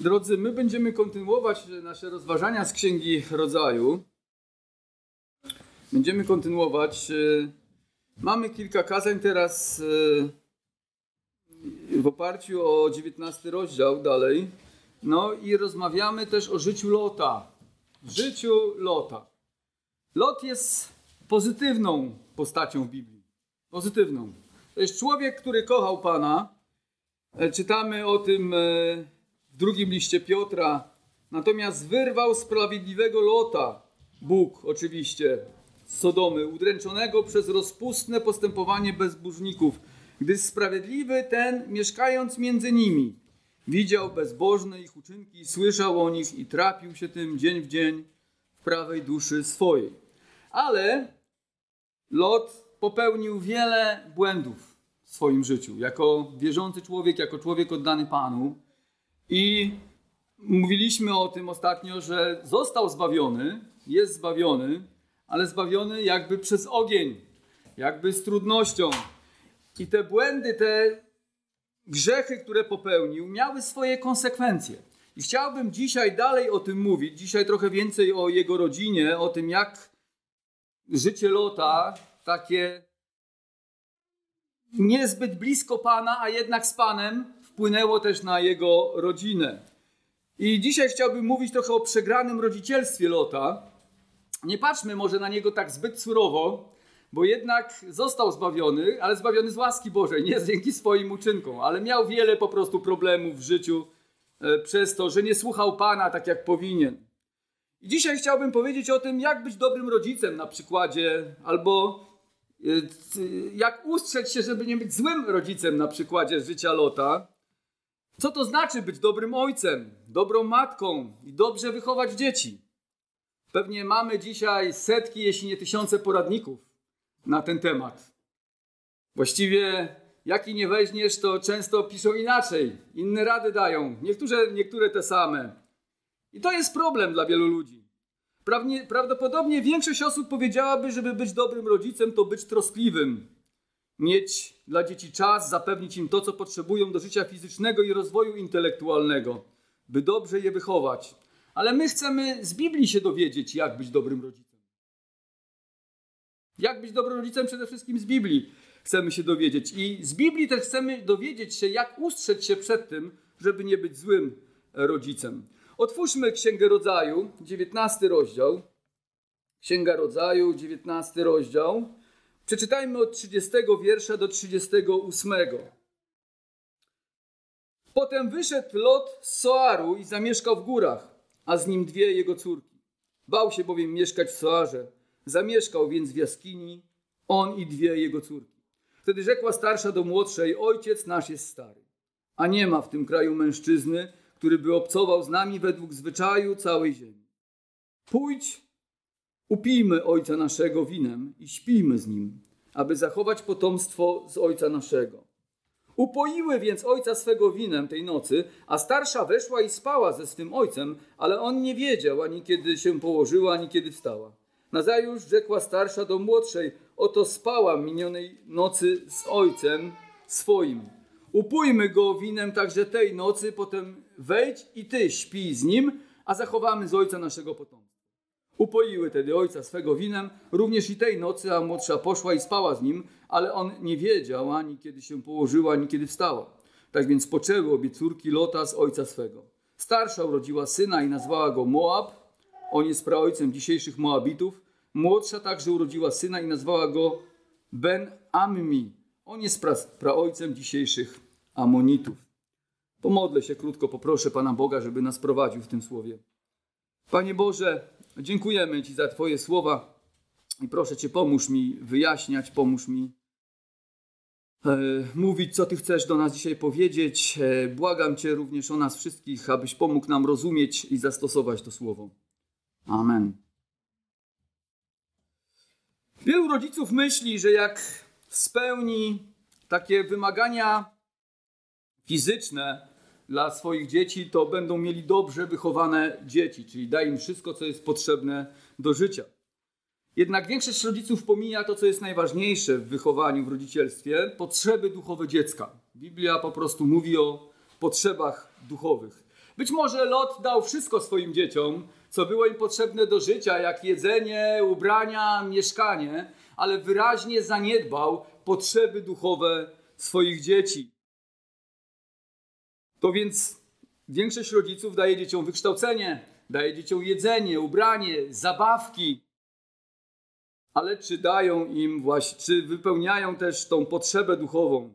Drodzy, my będziemy kontynuować nasze rozważania z Księgi Rodzaju. Będziemy kontynuować. E, mamy kilka kazań teraz e, w oparciu o 19 rozdział dalej. No i rozmawiamy też o życiu Lota. Życiu Lota. Lot jest pozytywną postacią w Biblii. Pozytywną. To jest człowiek, który kochał Pana. E, czytamy o tym w drugim liście Piotra. Natomiast wyrwał sprawiedliwego Lota, Bóg oczywiście, z Sodomy, udręczonego przez rozpustne postępowanie bezbożników, gdy sprawiedliwy ten, mieszkając między nimi, widział bezbożne ich uczynki, słyszał o nich i trapił się tym dzień w dzień w prawej duszy swojej. Ale Lot popełnił wiele błędów w swoim życiu. Jako wierzący człowiek, jako człowiek oddany Panu, i mówiliśmy o tym ostatnio, że został zbawiony, jest zbawiony, ale zbawiony jakby przez ogień, jakby z trudnością. I te błędy, te grzechy, które popełnił, miały swoje konsekwencje. I chciałbym dzisiaj dalej o tym mówić, dzisiaj trochę więcej o jego rodzinie, o tym, jak życie Lota, takie niezbyt blisko Pana, a jednak z Panem, wpłynęło też na jego rodzinę. I dzisiaj chciałbym mówić trochę o przegranym rodzicielstwie Lota. Nie patrzmy może na niego tak zbyt surowo, bo jednak został zbawiony, ale zbawiony z łaski Bożej, nie dzięki swoim uczynkom, ale miał wiele po prostu problemów w życiu e, przez to, że nie słuchał Pana tak jak powinien. I dzisiaj chciałbym powiedzieć o tym, jak być dobrym rodzicem na przykładzie, albo e, jak ustrzec się, żeby nie być złym rodzicem na przykładzie życia Lota. Co to znaczy być dobrym ojcem, dobrą matką i dobrze wychować dzieci? Pewnie mamy dzisiaj setki, jeśli nie tysiące poradników na ten temat. Właściwie, jaki nie weźmiesz, to często piszą inaczej, inne rady dają, niektóre, niektóre te same. I to jest problem dla wielu ludzi. Prawdopodobnie większość osób powiedziałaby, żeby być dobrym rodzicem, to być troskliwym, mieć dla dzieci czas, zapewnić im to, co potrzebują do życia fizycznego i rozwoju intelektualnego, by dobrze je wychować. Ale my chcemy z Biblii się dowiedzieć, jak być dobrym rodzicem. Jak być dobrym rodzicem? Przede wszystkim z Biblii chcemy się dowiedzieć. I z Biblii też chcemy dowiedzieć się, jak ustrzec się przed tym, żeby nie być złym rodzicem. Otwórzmy Księgę Rodzaju, 19 rozdział. Księga Rodzaju, 19 rozdział. Przeczytajmy od 30 wiersza do 38. Potem wyszedł Lot z Soaru i zamieszkał w górach, a z nim dwie jego córki. Bał się bowiem mieszkać w Soarze. Zamieszkał więc w jaskini, on i dwie jego córki. Wtedy rzekła starsza do młodszej: Ojciec nasz jest stary, a nie ma w tym kraju mężczyzny, który by obcował z nami według zwyczaju całej ziemi. Pójdź Upijmy ojca naszego winem i śpijmy z nim, aby zachować potomstwo z ojca naszego. Upoiły więc ojca swego winem tej nocy, a starsza weszła i spała ze swym ojcem, ale on nie wiedział ani kiedy się położyła, ani kiedy wstała. Nazajutrz rzekła starsza do młodszej: Oto spała minionej nocy z ojcem swoim. Upójmy go winem także tej nocy, potem wejdź i ty śpij z nim, a zachowamy z ojca naszego potomstwa. Upoiły tedy ojca swego winem, również i tej nocy, a młodsza poszła i spała z nim, ale on nie wiedział ani kiedy się położyła, ani kiedy wstała. Tak więc poczęły obie córki Lota z ojca swego. Starsza urodziła syna i nazwała go Moab, on jest praojcem dzisiejszych Moabitów. Młodsza także urodziła syna i nazwała go Ben Ammi, on jest pra praojcem dzisiejszych Amonitów. Pomodlę się krótko, poproszę Pana Boga, żeby nas prowadził w tym słowie. Panie Boże, Dziękujemy Ci za Twoje słowa i proszę Cię, pomóż mi wyjaśniać, pomóż mi e, mówić, co Ty chcesz do nas dzisiaj powiedzieć. E, błagam Cię również o nas wszystkich, abyś pomógł nam rozumieć i zastosować to słowo. Amen. Wielu rodziców myśli, że jak spełni takie wymagania fizyczne, dla swoich dzieci, to będą mieli dobrze wychowane dzieci, czyli da im wszystko, co jest potrzebne do życia. Jednak większość rodziców pomija to, co jest najważniejsze w wychowaniu, w rodzicielstwie potrzeby duchowe dziecka. Biblia po prostu mówi o potrzebach duchowych. Być może Lot dał wszystko swoim dzieciom, co było im potrzebne do życia, jak jedzenie, ubrania, mieszkanie, ale wyraźnie zaniedbał potrzeby duchowe swoich dzieci. To więc większość rodziców daje dzieciom wykształcenie, daje dzieciom jedzenie, ubranie, zabawki. Ale czy dają im właśnie, czy wypełniają też tą potrzebę duchową?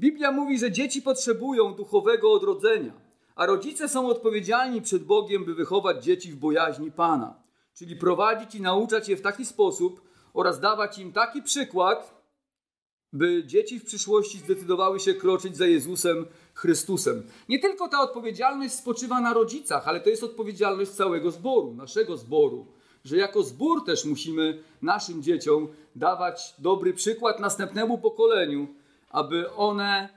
Biblia mówi, że dzieci potrzebują duchowego odrodzenia, a rodzice są odpowiedzialni przed Bogiem, by wychować dzieci w bojaźni Pana, czyli prowadzić i nauczać je w taki sposób oraz dawać im taki przykład, by dzieci w przyszłości zdecydowały się kroczyć za Jezusem Chrystusem. Nie tylko ta odpowiedzialność spoczywa na rodzicach, ale to jest odpowiedzialność całego zboru, naszego zboru, że jako zbór też musimy naszym dzieciom dawać dobry przykład następnemu pokoleniu, aby one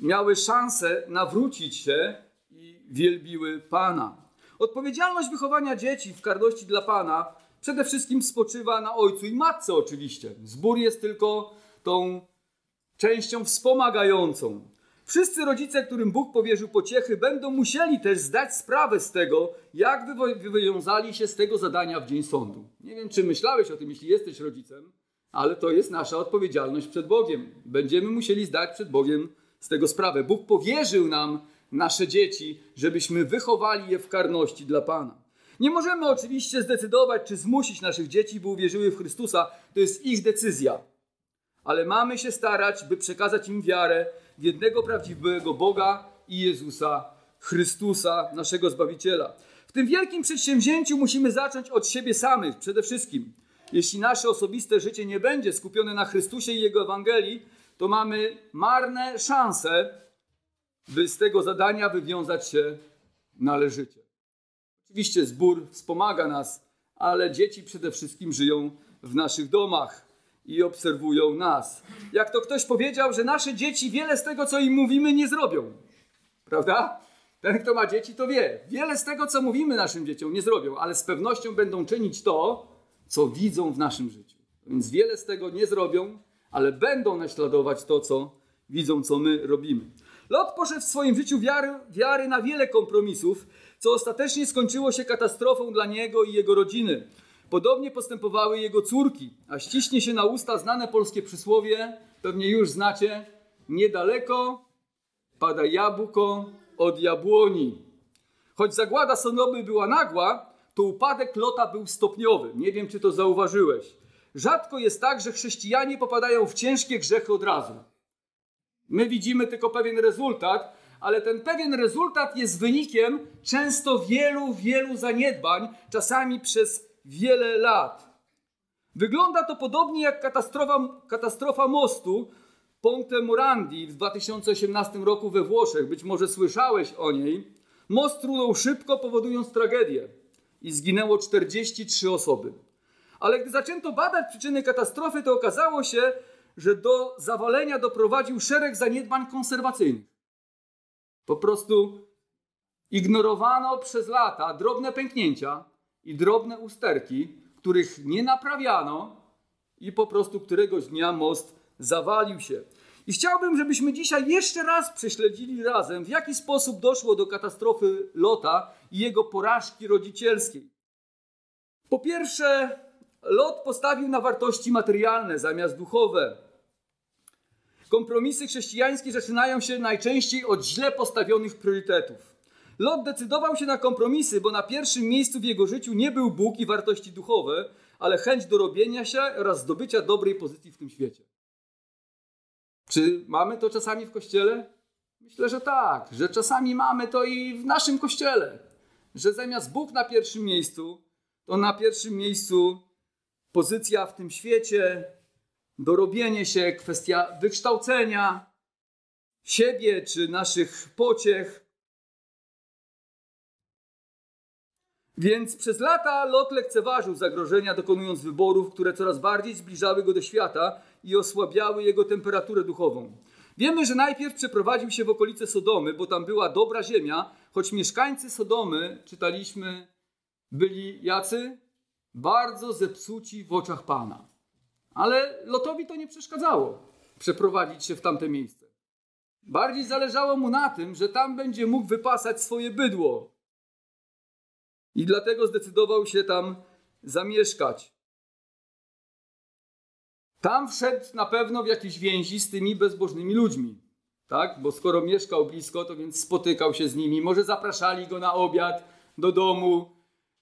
miały szansę nawrócić się i wielbiły Pana. Odpowiedzialność wychowania dzieci w karności dla Pana przede wszystkim spoczywa na ojcu i matce oczywiście. Zbór jest tylko tą częścią wspomagającą. Wszyscy rodzice, którym Bóg powierzył pociechy, będą musieli też zdać sprawę z tego, jak wywiązali się z tego zadania w dzień sądu. Nie wiem, czy myślałeś o tym, jeśli jesteś rodzicem, ale to jest nasza odpowiedzialność przed Bogiem. Będziemy musieli zdać przed Bogiem z tego sprawę. Bóg powierzył nam nasze dzieci, żebyśmy wychowali je w karności dla Pana. Nie możemy oczywiście zdecydować, czy zmusić naszych dzieci, by uwierzyły w Chrystusa. To jest ich decyzja. Ale mamy się starać, by przekazać im wiarę w jednego prawdziwego Boga i Jezusa Chrystusa, naszego Zbawiciela. W tym wielkim przedsięwzięciu musimy zacząć od siebie samych przede wszystkim. Jeśli nasze osobiste życie nie będzie skupione na Chrystusie i Jego Ewangelii, to mamy marne szanse, by z tego zadania wywiązać się należycie. Oczywiście zbór wspomaga nas, ale dzieci przede wszystkim żyją w naszych domach i obserwują nas. Jak to ktoś powiedział, że nasze dzieci wiele z tego, co im mówimy, nie zrobią. Prawda? Ten, kto ma dzieci, to wie. Wiele z tego, co mówimy naszym dzieciom, nie zrobią, ale z pewnością będą czynić to, co widzą w naszym życiu. Więc wiele z tego nie zrobią, ale będą naśladować to, co widzą, co my robimy. Lot poszedł w swoim życiu wiary, wiary na wiele kompromisów, co ostatecznie skończyło się katastrofą dla niego i jego rodziny. Podobnie postępowały jego córki, a ściśnie się na usta znane polskie przysłowie, pewnie już znacie, niedaleko pada jabłko od jabłoni. Choć zagłada Sonoby była nagła, to upadek Lota był stopniowy. Nie wiem, czy to zauważyłeś. Rzadko jest tak, że chrześcijanie popadają w ciężkie grzechy od razu. My widzimy tylko pewien rezultat, ale ten pewien rezultat jest wynikiem często wielu, wielu zaniedbań, czasami przez wiele lat. Wygląda to podobnie jak katastrofa, katastrofa mostu Ponte Morandi w 2018 roku we Włoszech. Być może słyszałeś o niej. Most runął szybko, powodując tragedię i zginęło 43 osoby. Ale gdy zaczęto badać przyczyny katastrofy, to okazało się, że do zawalenia doprowadził szereg zaniedbań konserwacyjnych. Po prostu ignorowano przez lata drobne pęknięcia i drobne usterki, których nie naprawiano i po prostu któregoś dnia most zawalił się. I chciałbym, żebyśmy dzisiaj jeszcze raz prześledzili razem, w jaki sposób doszło do katastrofy Lota i jego porażki rodzicielskiej. Po pierwsze, Lot postawił na wartości materialne zamiast duchowe. Kompromisy chrześcijańskie zaczynają się najczęściej od źle postawionych priorytetów. Lot decydował się na kompromisy, bo na pierwszym miejscu w jego życiu nie był Bóg i wartości duchowe, ale chęć dorobienia się oraz zdobycia dobrej pozycji w tym świecie. Czy mamy to czasami w kościele? Myślę, że tak, że czasami mamy to i w naszym kościele. Że zamiast Bóg na pierwszym miejscu, to na pierwszym miejscu pozycja w tym świecie, dorobienie się, kwestia wykształcenia siebie czy naszych pociech. Więc przez lata Lot lekceważył zagrożenia, dokonując wyborów, które coraz bardziej zbliżały go do świata i osłabiały jego temperaturę duchową. Wiemy, że najpierw przeprowadził się w okolice Sodomy, bo tam była dobra ziemia, choć mieszkańcy Sodomy, czytaliśmy, byli jacy? Bardzo zepsuci w oczach Pana. Ale Lotowi to nie przeszkadzało przeprowadzić się w tamte miejsce. Bardziej zależało mu na tym, że tam będzie mógł wypasać swoje bydło. I dlatego zdecydował się tam zamieszkać. Tam wszedł na pewno w jakieś więzi z tymi bezbożnymi ludźmi. Tak? Bo skoro mieszkał blisko, to więc spotykał się z nimi. Może zapraszali go na obiad do domu.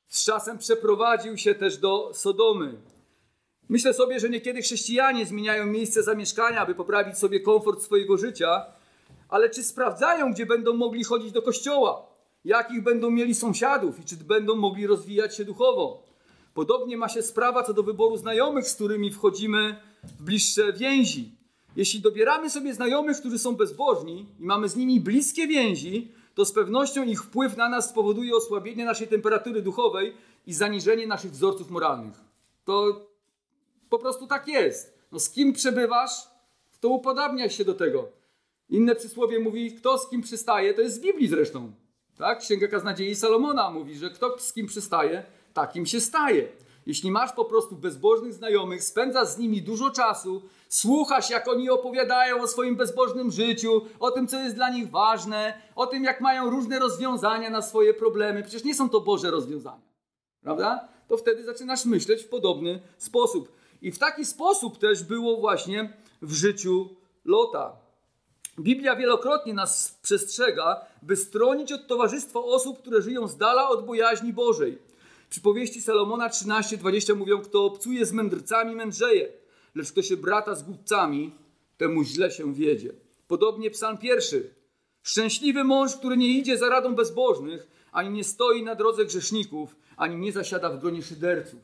Z czasem przeprowadził się też do Sodomy. Myślę sobie, że niekiedy chrześcijanie zmieniają miejsce zamieszkania, aby poprawić sobie komfort swojego życia, ale czy sprawdzają, gdzie będą mogli chodzić do kościoła? Jakich będą mieli sąsiadów i czy będą mogli rozwijać się duchowo? Podobnie ma się sprawa co do wyboru znajomych, z którymi wchodzimy w bliższe więzi. Jeśli dobieramy sobie znajomych, którzy są bezbożni i mamy z nimi bliskie więzi, to z pewnością ich wpływ na nas spowoduje osłabienie naszej temperatury duchowej i zaniżenie naszych wzorców moralnych. To po prostu tak jest. No, z kim przebywasz, to upodabniasz się do tego. Inne przysłowie mówi, kto z kim przystaje, to jest z Biblii zresztą. Tak? Księga Kaznodziei Salomona mówi, że kto z kim przystaje, takim się staje. Jeśli masz po prostu bezbożnych znajomych, spędzasz z nimi dużo czasu, słuchasz, jak oni opowiadają o swoim bezbożnym życiu, o tym, co jest dla nich ważne, o tym, jak mają różne rozwiązania na swoje problemy. Przecież nie są to Boże rozwiązania, prawda? To wtedy zaczynasz myśleć w podobny sposób. I w taki sposób też było właśnie w życiu Lota. Biblia wielokrotnie nas przestrzega, by stronić od towarzystwa osób, które żyją z dala od bojaźni Bożej. Przypowieści Salomona 13:20 mówią, kto obcuje z mędrcami mędrzeje, lecz kto się brata z głupcami, temu źle się wiedzie. Podobnie psalm pierwszy. Szczęśliwy mąż, który nie idzie za radą bezbożnych, ani nie stoi na drodze grzeszników, ani nie zasiada w gronie szyderców.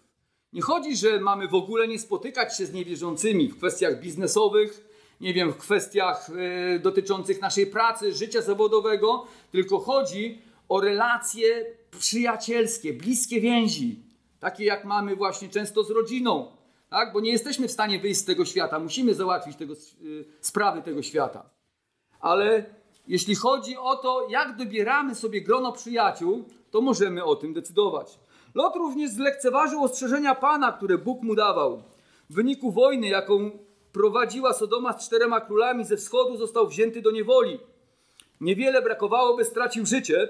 Nie chodzi, że mamy w ogóle nie spotykać się z niewierzącymi w kwestiach biznesowych, nie wiem, w kwestiach y, dotyczących naszej pracy, życia zawodowego, tylko chodzi o relacje przyjacielskie, bliskie więzi, takie jak mamy właśnie często z rodziną, tak? bo nie jesteśmy w stanie wyjść z tego świata, musimy załatwić tego, y, sprawy tego świata. Ale jeśli chodzi o to, jak dobieramy sobie grono przyjaciół, to możemy o tym decydować. Lot również zlekceważył ostrzeżenia Pana, które Bóg mu dawał. W wyniku wojny, jaką prowadziła Sodoma z czterema królami ze wschodu, został wzięty do niewoli. Niewiele brakowało, by stracił życie,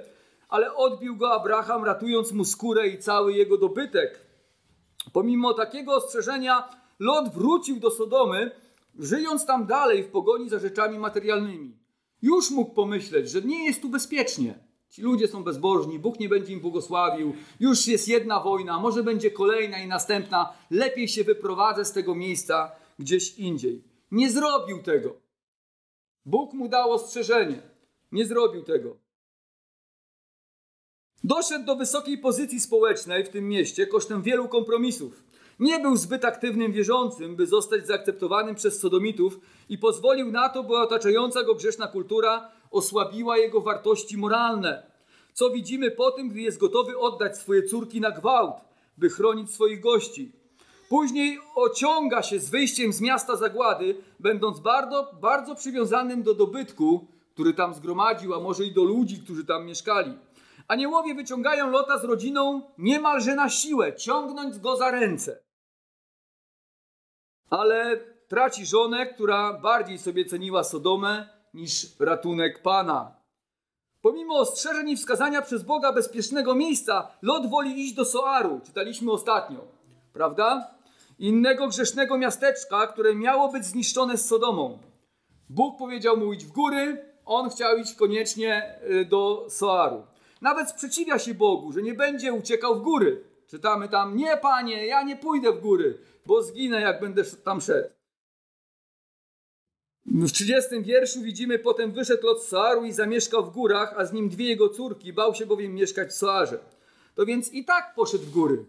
ale odbił go Abraham, ratując mu skórę i cały jego dobytek. Pomimo takiego ostrzeżenia, Lot wrócił do Sodomy, żyjąc tam dalej w pogoni za rzeczami materialnymi. Już mógł pomyśleć, że nie jest tu bezpiecznie. Ci ludzie są bezbożni, Bóg nie będzie im błogosławił, już jest jedna wojna, może będzie kolejna i następna. Lepiej się wyprowadzę z tego miejsca gdzieś indziej. Nie zrobił tego. Bóg mu dał ostrzeżenie. Nie zrobił tego. Doszedł do wysokiej pozycji społecznej w tym mieście kosztem wielu kompromisów. Nie był zbyt aktywnym wierzącym, by zostać zaakceptowanym przez sodomitów i pozwolił na to, by otaczająca go grzeszna kultura osłabiła jego wartości moralne. Co widzimy po tym, gdy jest gotowy oddać swoje córki na gwałt, by chronić swoich gości. Później ociąga się z wyjściem z miasta zagłady, będąc bardzo, bardzo przywiązanym do dobytku, który tam zgromadził, a może i do ludzi, którzy tam mieszkali. Aniołowie wyciągają Lota z rodziną niemalże na siłę, ciągnąc go za ręce. Ale traci żonę, która bardziej sobie ceniła Sodomę niż ratunek Pana. Pomimo ostrzeżeń i wskazania przez Boga bezpiecznego miejsca, Lot woli iść do Soaru. Czytaliśmy ostatnio, prawda? Innego grzesznego miasteczka, które miało być zniszczone z Sodomą. Bóg powiedział mu iść w góry, on chciał iść koniecznie y, do Soaru. Nawet sprzeciwia się Bogu, że nie będzie uciekał w góry. Czytamy tam, nie panie, ja nie pójdę w góry, bo zginę jak będę tam szedł. W 30 wierszu widzimy, potem wyszedł z Soaru i zamieszkał w górach, a z nim dwie jego córki, bał się bowiem mieszkać w Soarze. To więc i tak poszedł w góry,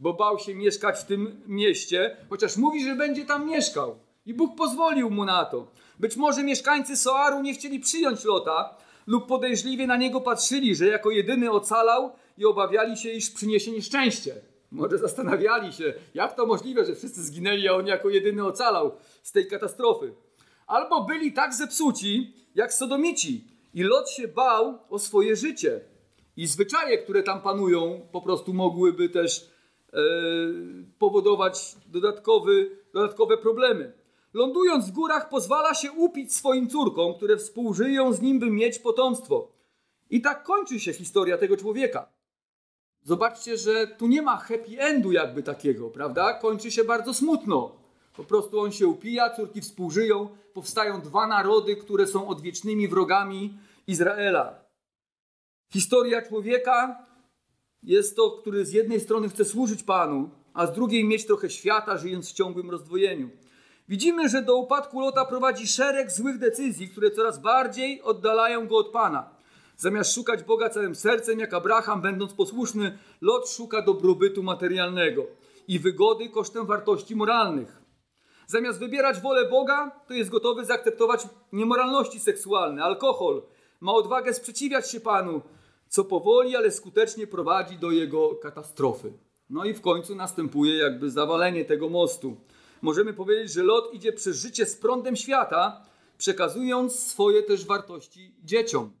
bo bał się mieszkać w tym mieście, chociaż mówi, że będzie tam mieszkał. I Bóg pozwolił mu na to. Być może mieszkańcy Soaru nie chcieli przyjąć Lota, lub podejrzliwie na niego patrzyli, że jako jedyny ocalał i obawiali się, iż przyniesie nieszczęście. Może zastanawiali się, jak to możliwe, że wszyscy zginęli, a on jako jedyny ocalał z tej katastrofy. Albo byli tak zepsuci, jak sodomici i Lot się bał o swoje życie. I zwyczaje, które tam panują, po prostu mogłyby też powodować dodatkowy, dodatkowe problemy. Lądując w górach, pozwala się upić swoim córkom, które współżyją z nim, by mieć potomstwo. I tak kończy się historia tego człowieka. Zobaczcie, że tu nie ma happy endu jakby takiego, prawda? Kończy się bardzo smutno. Po prostu on się upija, córki współżyją, powstają dwa narody, które są odwiecznymi wrogami Izraela. Historia człowieka jest to, który z jednej strony chce służyć Panu, a z drugiej mieć trochę świata, żyjąc w ciągłym rozdwojeniu. Widzimy, że do upadku Lota prowadzi szereg złych decyzji, które coraz bardziej oddalają go od Pana. Zamiast szukać Boga całym sercem, jak Abraham, będąc posłuszny, Lot szuka dobrobytu materialnego i wygody kosztem wartości moralnych. Zamiast wybierać wolę Boga, to jest gotowy zaakceptować niemoralności seksualne, alkohol. Ma odwagę sprzeciwiać się Panu, co powoli, ale skutecznie prowadzi do jego katastrofy. No i w końcu następuje jakby zawalenie tego mostu. Możemy powiedzieć, że Lot idzie przez życie z prądem świata, przekazując swoje też wartości dzieciom.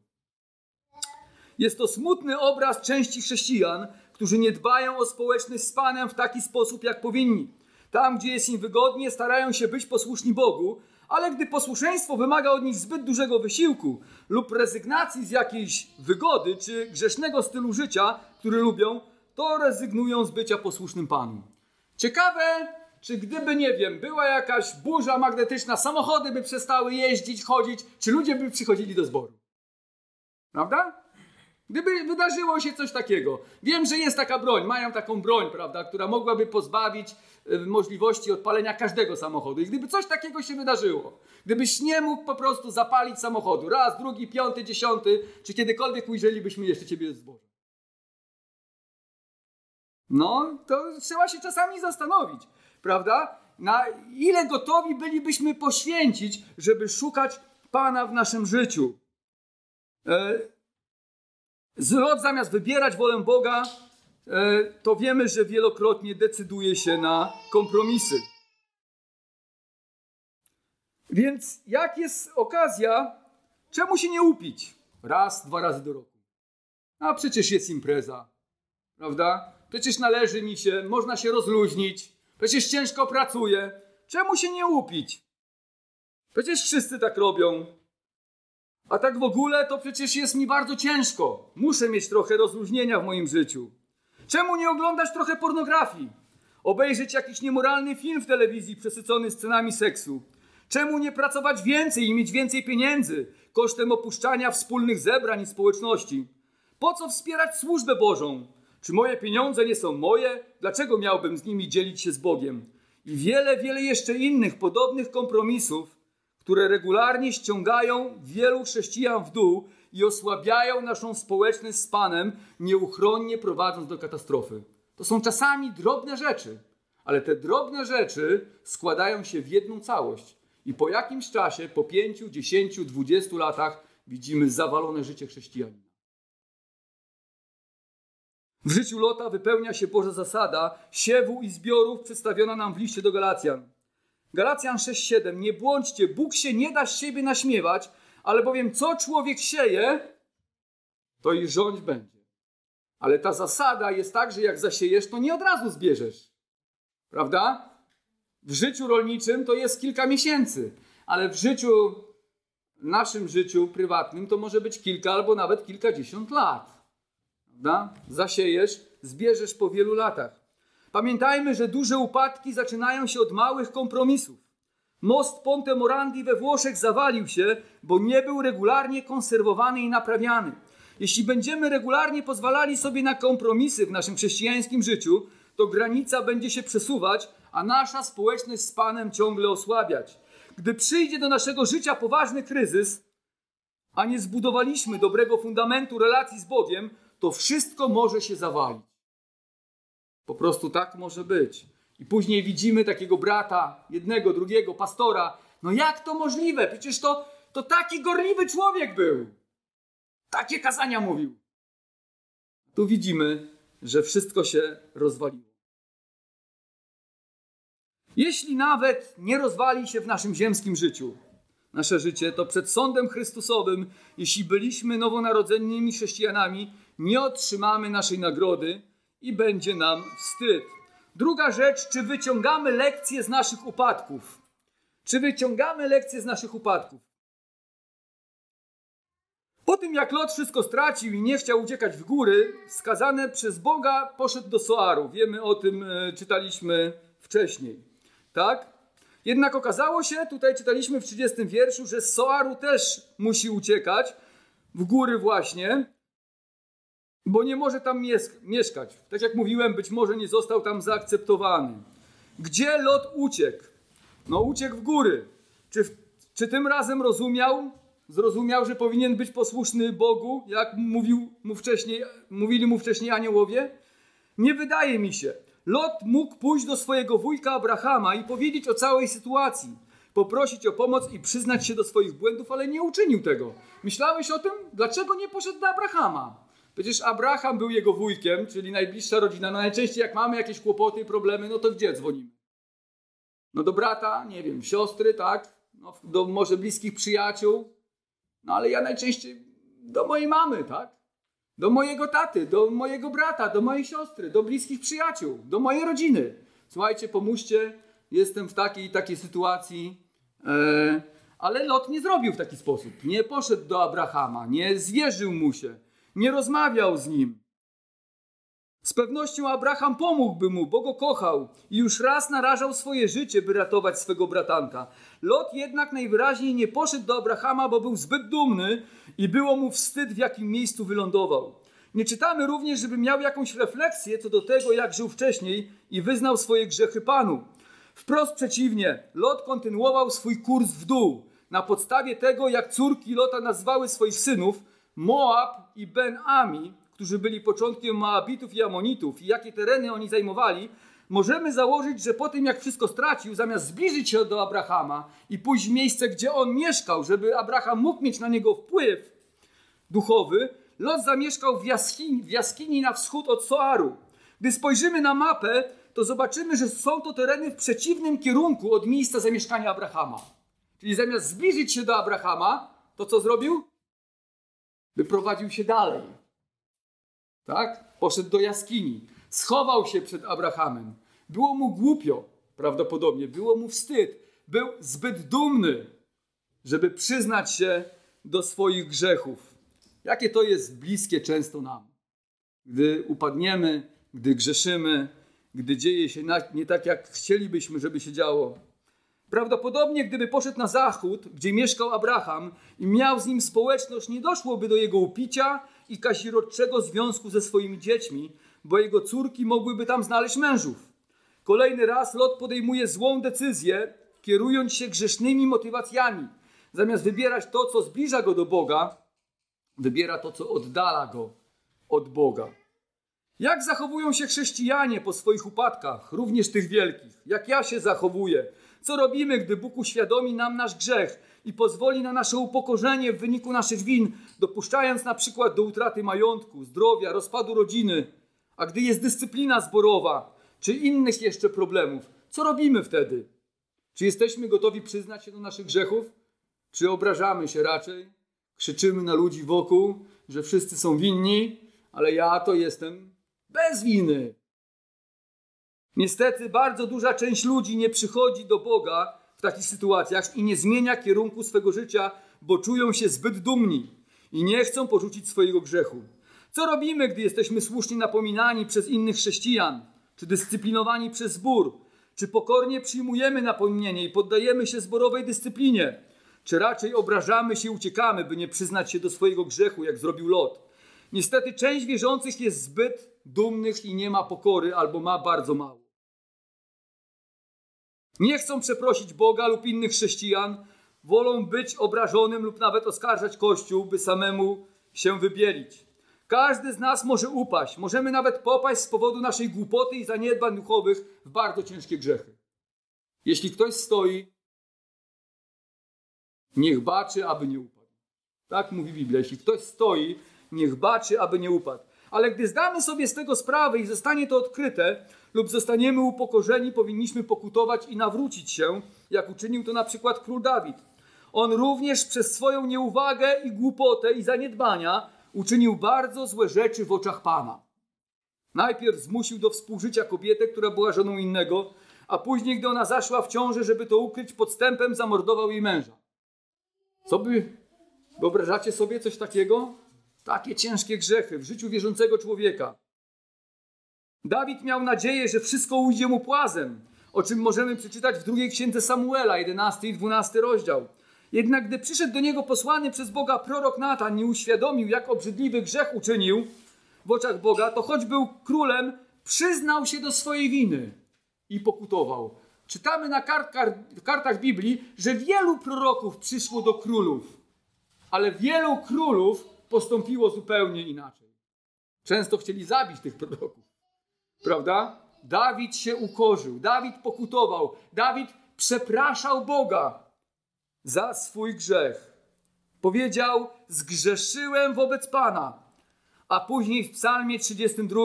Jest to smutny obraz części chrześcijan, którzy nie dbają o społeczność z Panem w taki sposób, jak powinni. Tam, gdzie jest im wygodnie, starają się być posłuszni Bogu, ale gdy posłuszeństwo wymaga od nich zbyt dużego wysiłku lub rezygnacji z jakiejś wygody czy grzesznego stylu życia, który lubią, to rezygnują z bycia posłusznym Panu. Ciekawe, czy gdyby, nie wiem, była jakaś burza magnetyczna, samochody by przestały jeździć, chodzić, czy ludzie by przychodzili do zboru? Prawda? Gdyby wydarzyło się coś takiego. Wiem, że jest taka broń, mają taką broń, prawda, która mogłaby pozbawić możliwości odpalenia każdego samochodu. I gdyby coś takiego się wydarzyło, gdybyś nie mógł po prostu zapalić samochodu raz, drugi, piąty, dziesiąty, czy kiedykolwiek ujrzelibyśmy jeszcze ciebie z Bożem? No, to trzeba się czasami zastanowić, prawda? Na ile gotowi bylibyśmy poświęcić, żeby szukać Pana w naszym życiu? E, Zlot zamiast wybierać wolę Boga, to wiemy, że wielokrotnie decyduje się na kompromisy. Więc jak jest okazja, czemu się nie upić? Raz, dwa razy do roku. A przecież jest impreza, prawda? Przecież należy mi się, można się rozluźnić, przecież ciężko pracuję. Czemu się nie upić? Przecież wszyscy tak robią. A tak w ogóle to przecież jest mi bardzo ciężko. Muszę mieć trochę rozluźnienia w moim życiu. Czemu nie oglądać trochę pornografii? Obejrzeć jakiś niemoralny film w telewizji przesycony scenami seksu? Czemu nie pracować więcej i mieć więcej pieniędzy kosztem opuszczania wspólnych zebrań i społeczności? Po co wspierać służbę Bożą? Czy moje pieniądze nie są moje? Dlaczego miałbym z nimi dzielić się z Bogiem? I wiele, wiele jeszcze innych podobnych kompromisów, które regularnie ściągają wielu chrześcijan w dół i osłabiają naszą społeczność z Panem, nieuchronnie prowadząc do katastrofy. To są czasami drobne rzeczy, ale te drobne rzeczy składają się w jedną całość. I po jakimś czasie, po pięciu, dziesięciu, dwudziestu latach, widzimy zawalone życie chrześcijanina. W życiu Lota wypełnia się Boża zasada siewu i zbiorów przedstawiona nam w liście do Galacjan. Galacjan 6:7 Nie błądźcie, Bóg się nie da z siebie naśmiewać, ale bowiem co człowiek sieje, to i rządź będzie. Ale ta zasada jest tak, że jak zasiejesz, to nie od razu zbierzesz. Prawda? W życiu rolniczym to jest kilka miesięcy, ale w życiu, naszym życiu prywatnym to może być kilka albo nawet kilkadziesiąt lat. Prawda? Zasiejesz, zbierzesz po wielu latach. Pamiętajmy, że duże upadki zaczynają się od małych kompromisów. Most Ponte Morandi we Włoszech zawalił się, bo nie był regularnie konserwowany i naprawiany. Jeśli będziemy regularnie pozwalali sobie na kompromisy w naszym chrześcijańskim życiu, to granica będzie się przesuwać, a nasza społeczność z Panem ciągle osłabiać. Gdy przyjdzie do naszego życia poważny kryzys, a nie zbudowaliśmy dobrego fundamentu relacji z Bogiem, to wszystko może się zawalić. Po prostu tak może być. I później widzimy takiego brata, jednego, drugiego, pastora. No jak to możliwe? Przecież to, to taki gorliwy człowiek był. Takie kazania mówił. Tu widzimy, że wszystko się rozwaliło. Jeśli nawet nie rozwali się w naszym ziemskim życiu, nasze życie, to przed sądem Chrystusowym, jeśli byliśmy nowonarodzonymi chrześcijanami, nie otrzymamy naszej nagrody, i będzie nam wstyd. Druga rzecz, czy wyciągamy lekcje z naszych upadków? Czy wyciągamy lekcje z naszych upadków? Po tym jak Lot wszystko stracił i nie chciał uciekać w góry, skazany przez Boga poszedł do Soaru. Wiemy o tym, e, czytaliśmy wcześniej. Tak? Jednak okazało się, tutaj czytaliśmy w 30 wierszu, że z Soaru też musi uciekać w góry właśnie, bo nie może tam mieszkać. Tak jak mówiłem, być może nie został tam zaakceptowany. Gdzie Lot uciekł? No uciekł w góry. Czy, czy tym razem rozumiał, zrozumiał, że powinien być posłuszny Bogu, jak mówił mu wcześniej, mówili mu wcześniej aniołowie? Nie wydaje mi się. Lot mógł pójść do swojego wujka Abrahama i powiedzieć o całej sytuacji, poprosić o pomoc i przyznać się do swoich błędów, ale nie uczynił tego. Myślałeś o tym? Dlaczego nie poszedł do Abrahama? Przecież Abraham był jego wujkiem, czyli najbliższa rodzina. No najczęściej jak mamy jakieś kłopoty, problemy, no to gdzie dzwonimy? No do brata, nie wiem, siostry, tak? No, do może bliskich przyjaciół. No ale ja najczęściej do mojej mamy, tak? Do mojego taty, do mojego brata, do mojej siostry, do bliskich przyjaciół, do mojej rodziny. Słuchajcie, pomóżcie, jestem w takiej i takiej sytuacji. E, ale Lot nie zrobił w taki sposób. Nie poszedł do Abrahama, nie zwierzył mu się, nie rozmawiał z nim. Z pewnością Abraham pomógłby mu, bo go kochał i już raz narażał swoje życie, by ratować swego bratanka. Lot jednak najwyraźniej nie poszedł do Abrahama, bo był zbyt dumny i było mu wstyd, w jakim miejscu wylądował. Nie czytamy również, żeby miał jakąś refleksję co do tego, jak żył wcześniej i wyznał swoje grzechy Panu. Wprost przeciwnie, Lot kontynuował swój kurs w dół. Na podstawie tego, jak córki Lota nazwały swoich synów Moab i Ben-Ami, którzy byli początkiem Moabitów i Amonitów i jakie tereny oni zajmowali, możemy założyć, że po tym jak wszystko stracił, zamiast zbliżyć się do Abrahama i pójść w miejsce, gdzie on mieszkał, żeby Abraham mógł mieć na niego wpływ duchowy, Lot zamieszkał w jaskini, w jaskini na wschód od Soaru. Gdy spojrzymy na mapę, to zobaczymy, że są to tereny w przeciwnym kierunku od miejsca zamieszkania Abrahama. Czyli zamiast zbliżyć się do Abrahama, to co zrobił? Wyprowadził się dalej. Tak? Poszedł do jaskini. Schował się przed Abrahamem. Było mu głupio, prawdopodobnie. Było mu wstyd. Był zbyt dumny, żeby przyznać się do swoich grzechów. Jakie to jest bliskie często nam. Gdy upadniemy, gdy grzeszymy, gdy dzieje się nie tak, jak chcielibyśmy, żeby się działo. Prawdopodobnie, gdyby poszedł na zachód, gdzie mieszkał Abraham i miał z nim społeczność, nie doszłoby do jego upicia i kazirodczego związku ze swoimi dziećmi, bo jego córki mogłyby tam znaleźć mężów. Kolejny raz Lot podejmuje złą decyzję, kierując się grzesznymi motywacjami. Zamiast wybierać to, co zbliża go do Boga, wybiera to, co oddala go od Boga. Jak zachowują się chrześcijanie po swoich upadkach, również tych wielkich? Jak ja się zachowuję? Co robimy, gdy Bóg uświadomi nam nasz grzech i pozwoli na nasze upokorzenie w wyniku naszych win, dopuszczając na przykład do utraty majątku, zdrowia, rozpadu rodziny? A gdy jest dyscyplina zborowa, czy innych jeszcze problemów, co robimy wtedy? Czy jesteśmy gotowi przyznać się do naszych grzechów? Czy obrażamy się raczej? Krzyczymy na ludzi wokół, że wszyscy są winni, ale ja to jestem bez winy. Niestety bardzo duża część ludzi nie przychodzi do Boga w takich sytuacjach i nie zmienia kierunku swego życia, bo czują się zbyt dumni i nie chcą porzucić swojego grzechu. Co robimy, gdy jesteśmy słusznie napominani przez innych chrześcijan, czy dyscyplinowani przez zbór? Czy pokornie przyjmujemy napomnienie i poddajemy się zborowej dyscyplinie? Czy raczej obrażamy się i uciekamy, by nie przyznać się do swojego grzechu, jak zrobił Lot? Niestety część wierzących jest zbyt dumnych i nie ma pokory albo ma bardzo mało. Nie chcą przeprosić Boga lub innych chrześcijan, wolą być obrażonym lub nawet oskarżać Kościół, by samemu się wybielić. Każdy z nas może upaść, możemy nawet popaść z powodu naszej głupoty i zaniedbań duchowych w bardzo ciężkie grzechy. Jeśli ktoś stoi, niech baczy, aby nie upadł. Tak mówi Biblia. Jeśli ktoś stoi, niech baczy, aby nie upadł. Ale gdy zdamy sobie z tego sprawę i zostanie to odkryte, lub zostaniemy upokorzeni, powinniśmy pokutować i nawrócić się, jak uczynił to na przykład król Dawid. On również przez swoją nieuwagę i głupotę i zaniedbania uczynił bardzo złe rzeczy w oczach Pana. Najpierw zmusił do współżycia kobietę, która była żoną innego, a później, gdy ona zaszła w ciąży, żeby to ukryć, podstępem zamordował jej męża. Co by, wyobrażacie sobie coś takiego? Takie ciężkie grzechy w życiu wierzącego człowieka. Dawid miał nadzieję, że wszystko ujdzie mu płazem, o czym możemy przeczytać w drugiej księdze Samuela, 11 i 12 rozdział. Jednak gdy przyszedł do niego posłany przez Boga prorok Natan, nie uświadomił, jak obrzydliwy grzech uczynił w oczach Boga, to choć był królem, przyznał się do swojej winy i pokutował. Czytamy na kartach Biblii, że wielu proroków przyszło do królów, ale wielu królów postąpiło zupełnie inaczej. Często chcieli zabić tych proroków, prawda? Dawid się ukorzył, Dawid pokutował, Dawid przepraszał Boga za swój grzech. Powiedział: Zgrzeszyłem wobec Pana. A później w Psalmie 32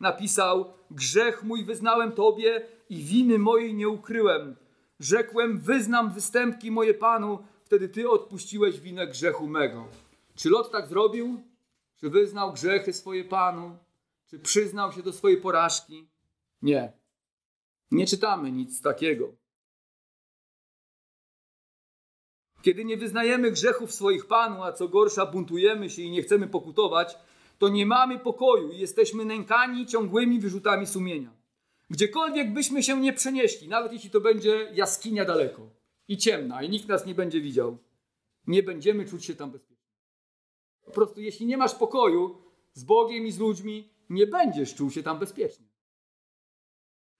napisał: Grzech mój wyznałem Tobie i winy mojej nie ukryłem. Rzekłem: Wyznam występki moje Panu, wtedy Ty odpuściłeś winę grzechu mego. Czy Lot tak zrobił? Czy wyznał grzechy swoje Panu? Czy przyznał się do swojej porażki? Nie. Nie czytamy nic takiego. Kiedy nie wyznajemy grzechów swoich Panu, a co gorsza, buntujemy się i nie chcemy pokutować, to nie mamy pokoju i jesteśmy nękani ciągłymi wyrzutami sumienia. Gdziekolwiek byśmy się nie przenieśli, nawet jeśli to będzie jaskinia daleko i ciemna i nikt nas nie będzie widział, nie będziemy czuć się tam bezpiecznie. Po prostu, jeśli nie masz pokoju z Bogiem i z ludźmi, nie będziesz czuł się tam bezpiecznie.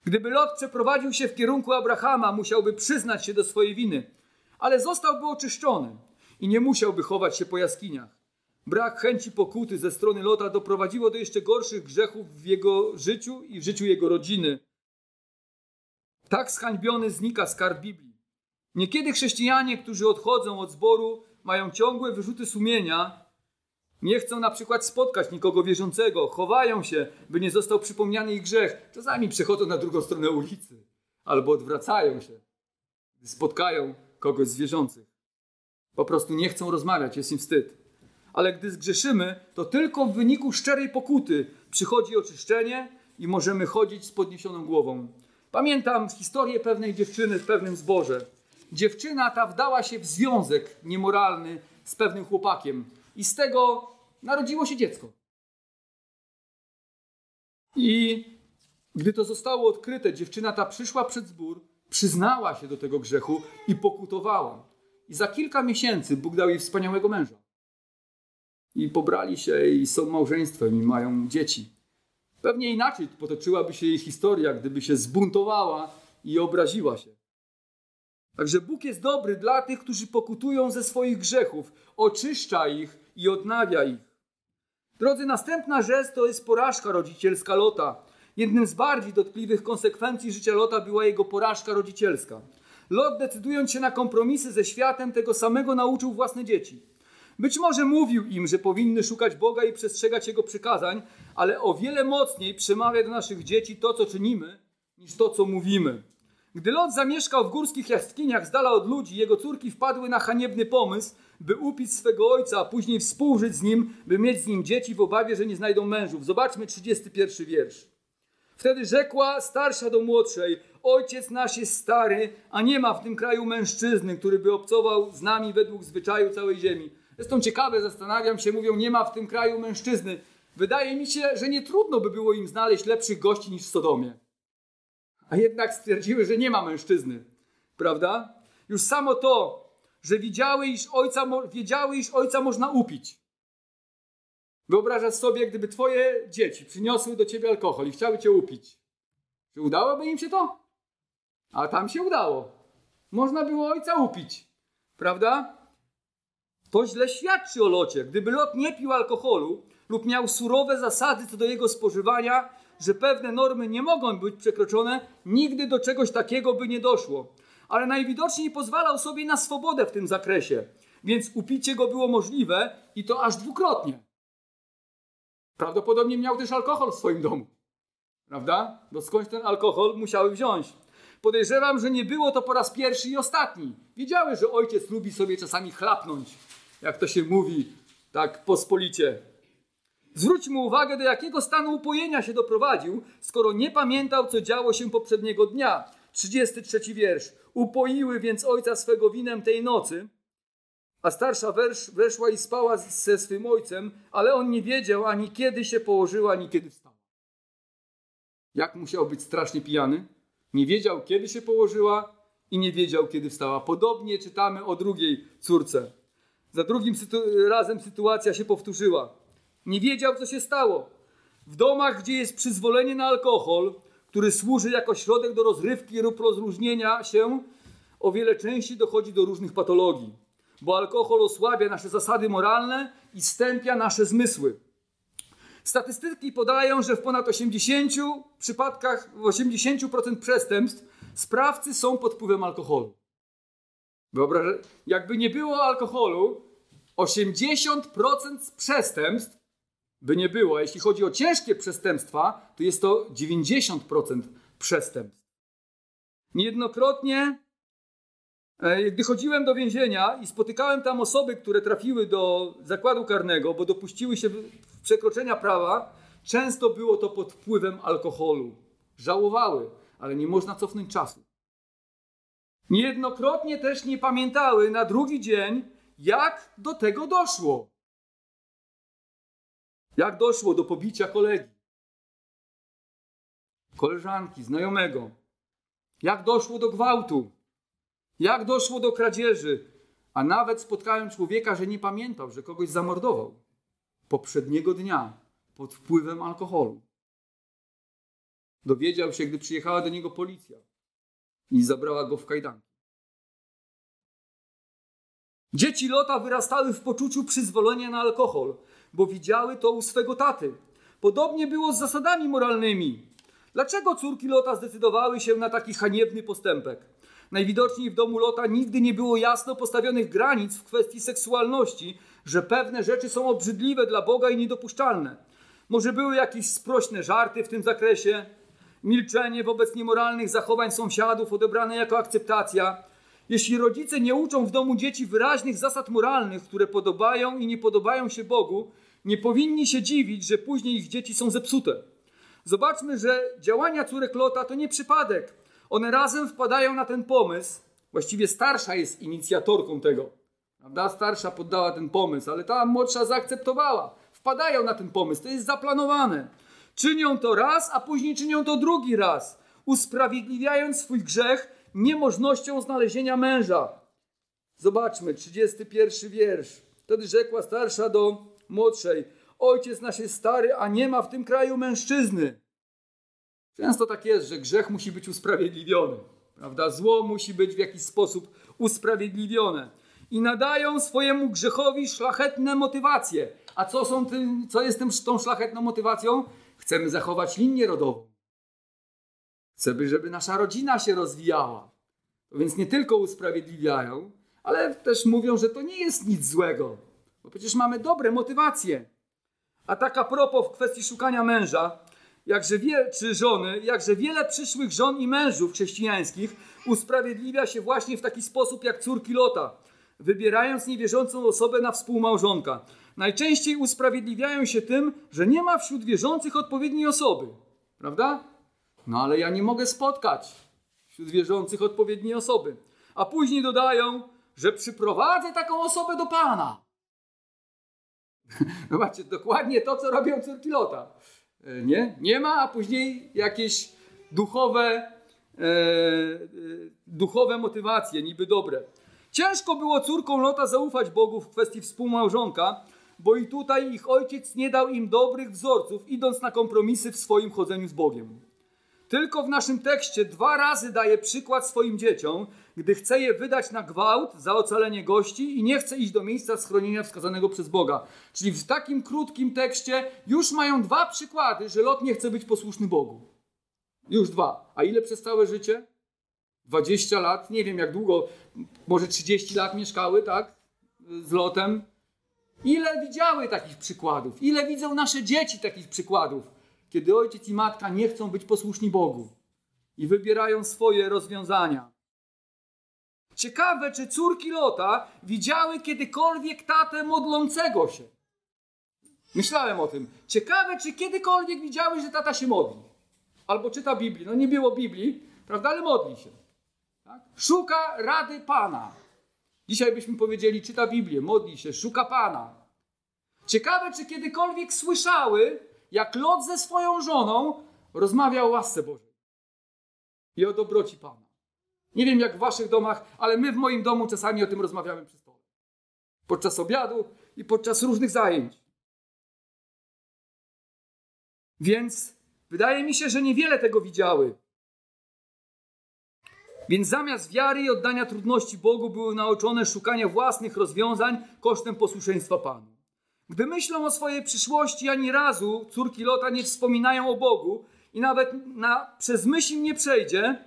Gdyby Lot przeprowadził się w kierunku Abrahama, musiałby przyznać się do swojej winy, ale zostałby oczyszczony i nie musiałby chować się po jaskiniach. Brak chęci pokuty ze strony Lota doprowadziło do jeszcze gorszych grzechów w jego życiu i w życiu jego rodziny. Tak zhańbiony znika skarb Biblii. Niekiedy chrześcijanie, którzy odchodzą od zboru, mają ciągłe wyrzuty sumienia, nie chcą na przykład spotkać nikogo wierzącego, chowają się, by nie został przypomniany ich grzech. Czasami przechodzą na drugą stronę ulicy albo odwracają się, gdy spotkają kogoś z wierzących. Po prostu nie chcą rozmawiać, jest im wstyd. Ale gdy zgrzeszymy, to tylko w wyniku szczerej pokuty przychodzi oczyszczenie i możemy chodzić z podniesioną głową. Pamiętam historię pewnej dziewczyny w pewnym zborze. Dziewczyna ta wdała się w związek niemoralny z pewnym chłopakiem i z tego narodziło się dziecko. I gdy to zostało odkryte, dziewczyna ta przyszła przed zbór, przyznała się do tego grzechu i pokutowała. I za kilka miesięcy Bóg dał jej wspaniałego męża. I pobrali się i są małżeństwem i mają dzieci. Pewnie inaczej potoczyłaby się jej historia, gdyby się zbuntowała i obraziła się. Także Bóg jest dobry dla tych, którzy pokutują ze swoich grzechów, oczyszcza ich i odnawia ich. Drodzy, następna rzecz to jest porażka rodzicielska Lota. Jednym z bardziej dotkliwych konsekwencji życia Lota była jego porażka rodzicielska. Lot, decydując się na kompromisy ze światem, tego samego nauczył własne dzieci. Być może mówił im, że powinny szukać Boga i przestrzegać Jego przykazań, ale o wiele mocniej przemawia do naszych dzieci to, co czynimy, niż to, co mówimy. Gdy Lot zamieszkał w górskich jaskiniach z dala od ludzi, jego córki wpadły na haniebny pomysł, by upić swego ojca, a później współżyć z nim, by mieć z nim dzieci w obawie, że nie znajdą mężów. Zobaczmy 31 wiersz. Wtedy rzekła starsza do młodszej: Ojciec nasz jest stary, a nie ma w tym kraju mężczyzny, który by obcował z nami według zwyczaju całej ziemi. Zresztą ciekawe, zastanawiam się, mówią, nie ma w tym kraju mężczyzny. Wydaje mi się, że nie trudno by było im znaleźć lepszych gości niż w Sodomie. A jednak stwierdziły, że nie ma mężczyzny. Prawda? Już samo to, że widziały, iż ojca, wiedziały, iż ojca można upić. Wyobrażasz sobie, gdyby twoje dzieci przyniosły do ciebie alkohol i chciały cię upić. Czy udałoby im się to? A tam się udało. Można było ojca upić. Prawda? To źle świadczy o locie. Gdyby lot nie pił alkoholu lub miał surowe zasady co do jego spożywania, że pewne normy nie mogą być przekroczone, nigdy do czegoś takiego by nie doszło ale najwidoczniej pozwalał sobie na swobodę w tym zakresie, więc upicie go było możliwe i to aż dwukrotnie. Prawdopodobnie miał też alkohol w swoim domu. Prawda? Bo skądś ten alkohol musiały wziąć. Podejrzewam, że nie było to po raz pierwszy i ostatni. Wiedziały, że ojciec lubi sobie czasami chlapnąć, jak to się mówi tak pospolicie. Zwróćmy uwagę, do jakiego stanu upojenia się doprowadził, skoro nie pamiętał, co działo się poprzedniego dnia. 33 wiersz. Upoiły więc ojca swego winem tej nocy, a starsza wesz, weszła i spała ze swym ojcem, ale on nie wiedział ani kiedy się położyła, ani kiedy wstała. Jak musiał być strasznie pijany? Nie wiedział, kiedy się położyła i nie wiedział, kiedy wstała. Podobnie czytamy o drugiej córce. Za drugim sytu razem sytuacja się powtórzyła. Nie wiedział, co się stało. W domach, gdzie jest przyzwolenie na alkohol, który służy jako środek do rozrywki lub rozluźnienia się, o wiele częściej dochodzi do różnych patologii, bo alkohol osłabia nasze zasady moralne i stępia nasze zmysły. Statystyki podają, że w ponad 80 przypadkach, w 80% przestępstw sprawcy są pod wpływem alkoholu. Wyobrażę, jakby nie było alkoholu, 80% przestępstw by nie było. Jeśli chodzi o ciężkie przestępstwa, to jest to 90% przestępstw. Niejednokrotnie, e, gdy chodziłem do więzienia i spotykałem tam osoby, które trafiły do zakładu karnego, bo dopuściły się przekroczenia prawa, często było to pod wpływem alkoholu. Żałowały, ale nie można cofnąć czasu. Niejednokrotnie też nie pamiętały na drugi dzień, jak do tego doszło. Jak doszło do pobicia kolegi, koleżanki, znajomego? Jak doszło do gwałtu? Jak doszło do kradzieży? A nawet spotkałem człowieka, że nie pamiętał, że kogoś zamordował poprzedniego dnia pod wpływem alkoholu. Dowiedział się, gdy przyjechała do niego policja i zabrała go w kajdanki. Dzieci Lota wyrastały w poczuciu przyzwolenia na alkohol, bo widziały to u swego taty. Podobnie było z zasadami moralnymi. Dlaczego córki Lota zdecydowały się na taki haniebny postępek? Najwidoczniej w domu Lota nigdy nie było jasno postawionych granic w kwestii seksualności, że pewne rzeczy są obrzydliwe dla Boga i niedopuszczalne. Może były jakieś sprośne żarty w tym zakresie, milczenie wobec niemoralnych zachowań sąsiadów odebrane jako akceptacja, jeśli rodzice nie uczą w domu dzieci wyraźnych zasad moralnych, które podobają i nie podobają się Bogu, nie powinni się dziwić, że później ich dzieci są zepsute. Zobaczmy, że działania córek Lota to nie przypadek. One razem wpadają na ten pomysł. Właściwie starsza jest inicjatorką tego. Prawda? Starsza poddała ten pomysł, ale ta młodsza zaakceptowała. Wpadają na ten pomysł. To jest zaplanowane. Czynią to raz, a później czynią to drugi raz, usprawiedliwiając swój grzech niemożnością znalezienia męża. Zobaczmy, 31 wiersz. Wtedy rzekła starsza do młodszej: Ojciec nasz jest stary, a nie ma w tym kraju mężczyzny. Często tak jest, że grzech musi być usprawiedliwiony. Prawda? Zło musi być w jakiś sposób usprawiedliwione. I nadają swojemu grzechowi szlachetne motywacje. A co, są tym, co jest tym, tą szlachetną motywacją? Chcemy zachować linię rodową. Chcemy, żeby nasza rodzina się rozwijała. Więc nie tylko usprawiedliwiają, ale też mówią, że to nie jest nic złego, bo przecież mamy dobre motywacje. A tak a propos w kwestii szukania męża, jakże wie, czy żony, jakże wiele przyszłych żon i mężów chrześcijańskich usprawiedliwia się właśnie w taki sposób jak córki Lota, wybierając niewierzącą osobę na współmałżonka. Najczęściej usprawiedliwiają się tym, że nie ma wśród wierzących odpowiedniej osoby. Prawda? No ale ja nie mogę spotkać wśród wierzących odpowiedniej osoby. A później dodają, że przyprowadzę taką osobę do Pana. Zobaczcie, dokładnie to, co robią córki Lota. E, nie? Nie ma, a później jakieś duchowe, e, e, duchowe motywacje, niby dobre. Ciężko było córkom Lota zaufać Bogu w kwestii współmałżonka, bo i tutaj ich ojciec nie dał im dobrych wzorców, idąc na kompromisy w swoim chodzeniu z Bogiem. Tylko w naszym tekście dwa razy daje przykład swoim dzieciom, gdy chce je wydać na gwałt za ocalenie gości i nie chce iść do miejsca schronienia wskazanego przez Boga. Czyli w takim krótkim tekście już mają dwa przykłady, że Lot nie chce być posłuszny Bogu. Już dwa. A ile przez całe życie? 20 lat, nie wiem jak długo, może 30 lat mieszkały, tak? Z Lotem. Ile widziały takich przykładów? Ile widzą nasze dzieci takich przykładów? Kiedy ojciec i matka nie chcą być posłuszni Bogu i wybierają swoje rozwiązania. Ciekawe, czy córki Lota widziały kiedykolwiek tatę modlącego się. Myślałem o tym. Ciekawe, czy kiedykolwiek widziały, że tata się modli. Albo czyta Biblię. No nie było Biblii, prawda? Ale modli się. Tak? Szuka rady Pana. Dzisiaj byśmy powiedzieli, czyta Biblię, modli się, szuka Pana. Ciekawe, czy kiedykolwiek słyszały, jak Lot ze swoją żoną rozmawiał o łasce Bożej i o dobroci Pana. Nie wiem jak w waszych domach, ale my w moim domu czasami o tym rozmawiamy przy stole. Podczas obiadu i podczas różnych zajęć. Więc wydaje mi się, że niewiele tego widziały. Więc zamiast wiary i oddania trudności Bogu były nauczone szukania własnych rozwiązań kosztem posłuszeństwa Panu. Gdy myślą o swojej przyszłości, ani razu córki Lota nie wspominają o Bogu i nawet na, przez myśl nie przejdzie,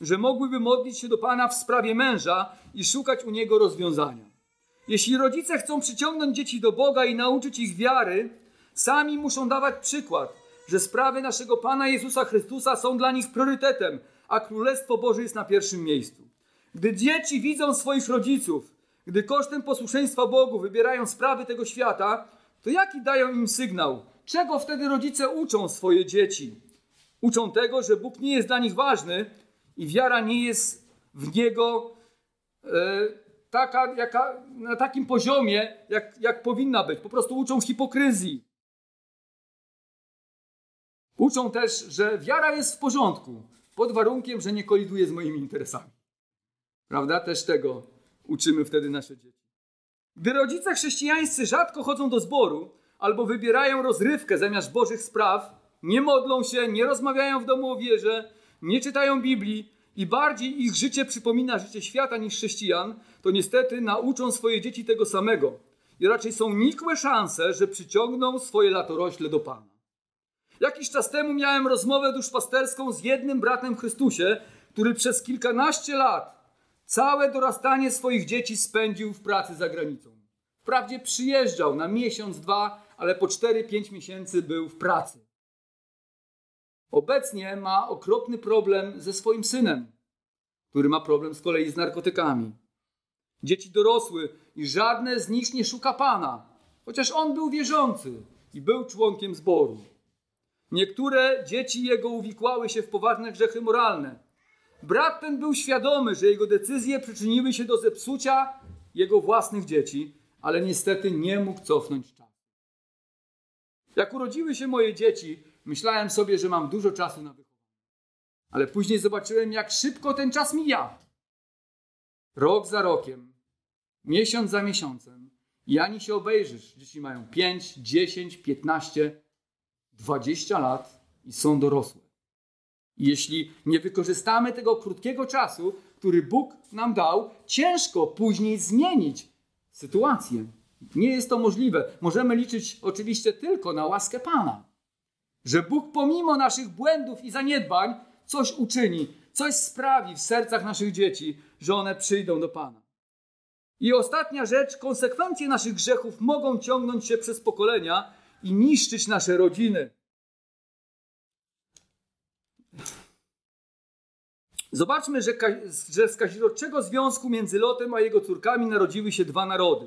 że mogłyby modlić się do Pana w sprawie męża i szukać u Niego rozwiązania. Jeśli rodzice chcą przyciągnąć dzieci do Boga i nauczyć ich wiary, sami muszą dawać przykład, że sprawy naszego Pana Jezusa Chrystusa są dla nich priorytetem, a Królestwo Boże jest na pierwszym miejscu. Gdy dzieci widzą swoich rodziców, gdy kosztem posłuszeństwa Bogu wybierają sprawy tego świata, to jaki dają im sygnał? Czego wtedy rodzice uczą swoje dzieci? Uczą tego, że Bóg nie jest dla nich ważny i wiara nie jest w Niego e, taka, jaka, na takim poziomie, jak, jak powinna być. Po prostu uczą hipokryzji. Uczą też, że wiara jest w porządku, pod warunkiem, że nie koliduje z moimi interesami. Prawda? Też tego uczymy wtedy nasze dzieci. Gdy rodzice chrześcijańscy rzadko chodzą do zboru albo wybierają rozrywkę zamiast Bożych spraw, nie modlą się, nie rozmawiają w domu o wierze, nie czytają Biblii i bardziej ich życie przypomina życie świata niż chrześcijan, to niestety nauczą swoje dzieci tego samego. I raczej są nikłe szanse, że przyciągną swoje latorośle do Pana. Jakiś czas temu miałem rozmowę duszpasterską z jednym bratem w Chrystusie, który przez kilkanaście lat całe dorastanie swoich dzieci spędził w pracy za granicą. Wprawdzie przyjeżdżał na miesiąc, dwa, ale po 4-5 miesięcy był w pracy. Obecnie ma okropny problem ze swoim synem, który ma problem z kolei z narkotykami. Dzieci dorosły i żadne z nich nie szuka Pana, chociaż on był wierzący i był członkiem zboru. Niektóre dzieci jego uwikłały się w poważne grzechy moralne. Brat ten był świadomy, że jego decyzje przyczyniły się do zepsucia jego własnych dzieci, ale niestety nie mógł cofnąć czasu. Jak urodziły się moje dzieci, myślałem sobie, że mam dużo czasu na wychowanie. Ale później zobaczyłem, jak szybko ten czas mija. Rok za rokiem, miesiąc za miesiącem. I ani się obejrzysz. Dzieci mają 5, 10, 15, 20 lat i są dorosłe. Jeśli nie wykorzystamy tego krótkiego czasu, który Bóg nam dał, ciężko później zmienić sytuację. Nie jest to możliwe. Możemy liczyć oczywiście tylko na łaskę Pana. Że Bóg pomimo naszych błędów i zaniedbań coś uczyni, coś sprawi w sercach naszych dzieci, że one przyjdą do Pana. I ostatnia rzecz, konsekwencje naszych grzechów mogą ciągnąć się przez pokolenia i niszczyć nasze rodziny. Zobaczmy, że, że z kazirodczego związku między Lotem a jego córkami narodziły się dwa narody.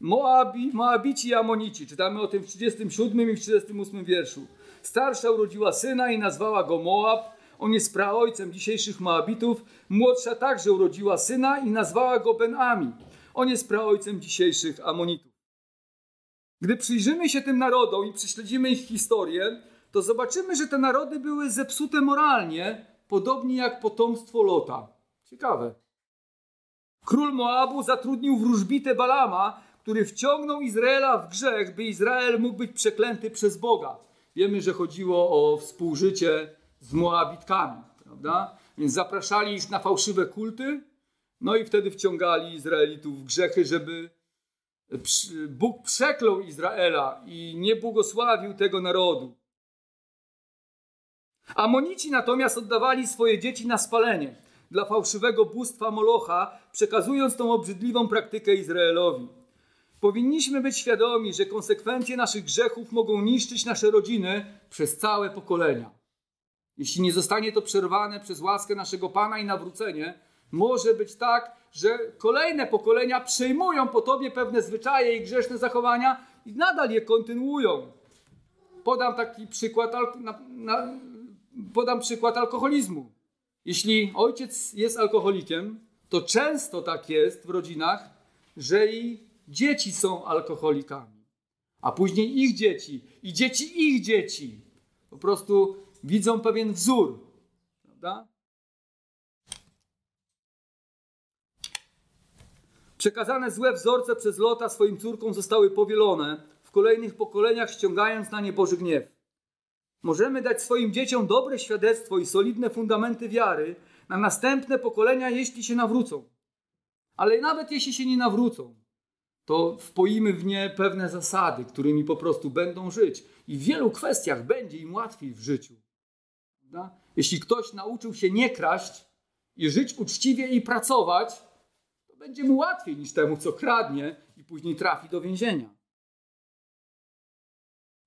Moabi, Moabici i Amonici. Czytamy o tym w 37 i w 38 wierszu. Starsza urodziła syna i nazwała go Moab. On jest praojcem dzisiejszych Moabitów. Młodsza także urodziła syna i nazwała go Ben-Ami. On jest praojcem dzisiejszych Amonitów. Gdy przyjrzymy się tym narodom i prześledzimy ich historię, to zobaczymy, że te narody były zepsute moralnie, podobnie jak potomstwo Lota. Ciekawe. Król Moabu zatrudnił wróżbitę Balama, który wciągnął Izraela w grzech, by Izrael mógł być przeklęty przez Boga. Wiemy, że chodziło o współżycie z Moabitkami, prawda? Więc zapraszali ich na fałszywe kulty, no i wtedy wciągali Izraelitów w grzechy, żeby Bóg przeklął Izraela i nie błogosławił tego narodu. Amonici natomiast oddawali swoje dzieci na spalenie dla fałszywego bóstwa Molocha, przekazując tą obrzydliwą praktykę Izraelowi. Powinniśmy być świadomi, że konsekwencje naszych grzechów mogą niszczyć nasze rodziny przez całe pokolenia. Jeśli nie zostanie to przerwane przez łaskę naszego Pana i nawrócenie, może być tak, że kolejne pokolenia przejmują po tobie pewne zwyczaje i grzeszne zachowania i nadal je kontynuują. Podam taki przykład, na, na, podam przykład alkoholizmu. Jeśli ojciec jest alkoholikiem, to często tak jest w rodzinach, że i dzieci są alkoholikami, a później ich dzieci i dzieci ich dzieci po prostu widzą pewien wzór. Prawda? Przekazane złe wzorce przez Lota swoim córkom zostały powielone, w kolejnych pokoleniach ściągając na nie Boży gniew. Możemy dać swoim dzieciom dobre świadectwo i solidne fundamenty wiary na następne pokolenia, jeśli się nawrócą. Ale nawet jeśli się nie nawrócą, to wpoimy w nie pewne zasady, którymi po prostu będą żyć. I w wielu kwestiach będzie im łatwiej w życiu. Prawda? Jeśli ktoś nauczył się nie kraść i żyć uczciwie i pracować, to będzie mu łatwiej niż temu, co kradnie i później trafi do więzienia.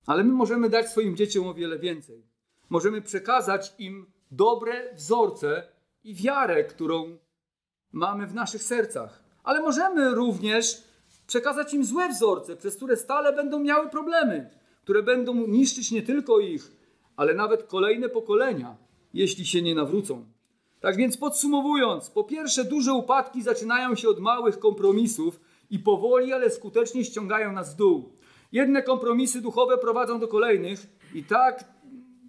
Ale my możemy dać swoim dzieciom o wiele więcej. Możemy przekazać im dobre wzorce i wiarę, którą mamy w naszych sercach. Ale możemy również przekazać im złe wzorce, przez które stale będą miały problemy, które będą niszczyć nie tylko ich, ale nawet kolejne pokolenia, jeśli się nie nawrócą. Tak więc podsumowując, po pierwsze, duże upadki zaczynają się od małych kompromisów i powoli, ale skutecznie ściągają nas w dół. Jedne kompromisy duchowe prowadzą do kolejnych i tak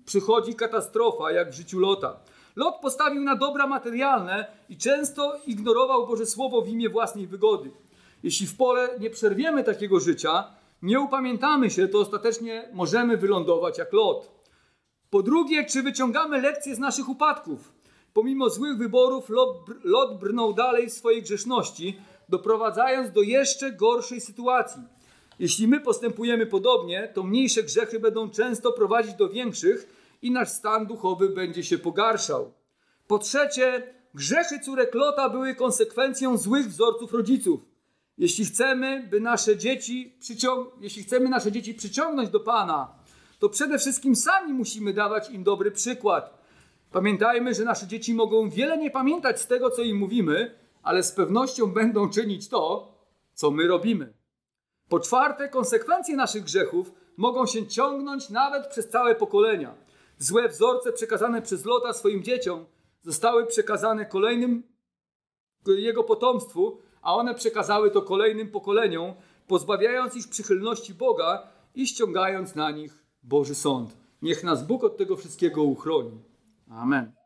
przychodzi katastrofa, jak w życiu Lota. Lot postawił na dobra materialne i często ignorował Boże Słowo w imię własnej wygody. Jeśli w pole nie przerwiemy takiego życia, nie upamiętamy się, to ostatecznie możemy wylądować jak Lot. Po drugie, czy wyciągamy lekcje z naszych upadków? Pomimo złych wyborów, Lot, brnął dalej w swojej grzeszności, doprowadzając do jeszcze gorszej sytuacji. Jeśli my postępujemy podobnie, to mniejsze grzechy będą często prowadzić do większych i nasz stan duchowy będzie się pogarszał. Po trzecie, grzechy córek Lota były konsekwencją złych wzorców rodziców. Jeśli chcemy, by nasze dzieci przyciąg- jeśli chcemy nasze dzieci przyciągnąć do Pana, to przede wszystkim sami musimy dawać im dobry przykład. Pamiętajmy, że nasze dzieci mogą wiele nie pamiętać z tego, co im mówimy, ale z pewnością będą czynić to, co my robimy. Po czwarte, konsekwencje naszych grzechów mogą się ciągnąć nawet przez całe pokolenia. Złe wzorce przekazane przez Lota swoim dzieciom zostały przekazane kolejnym jego potomstwu, a one przekazały to kolejnym pokoleniom, pozbawiając ich przychylności Boga i ściągając na nich Boży sąd. Niech nas Bóg od tego wszystkiego uchroni. Amen.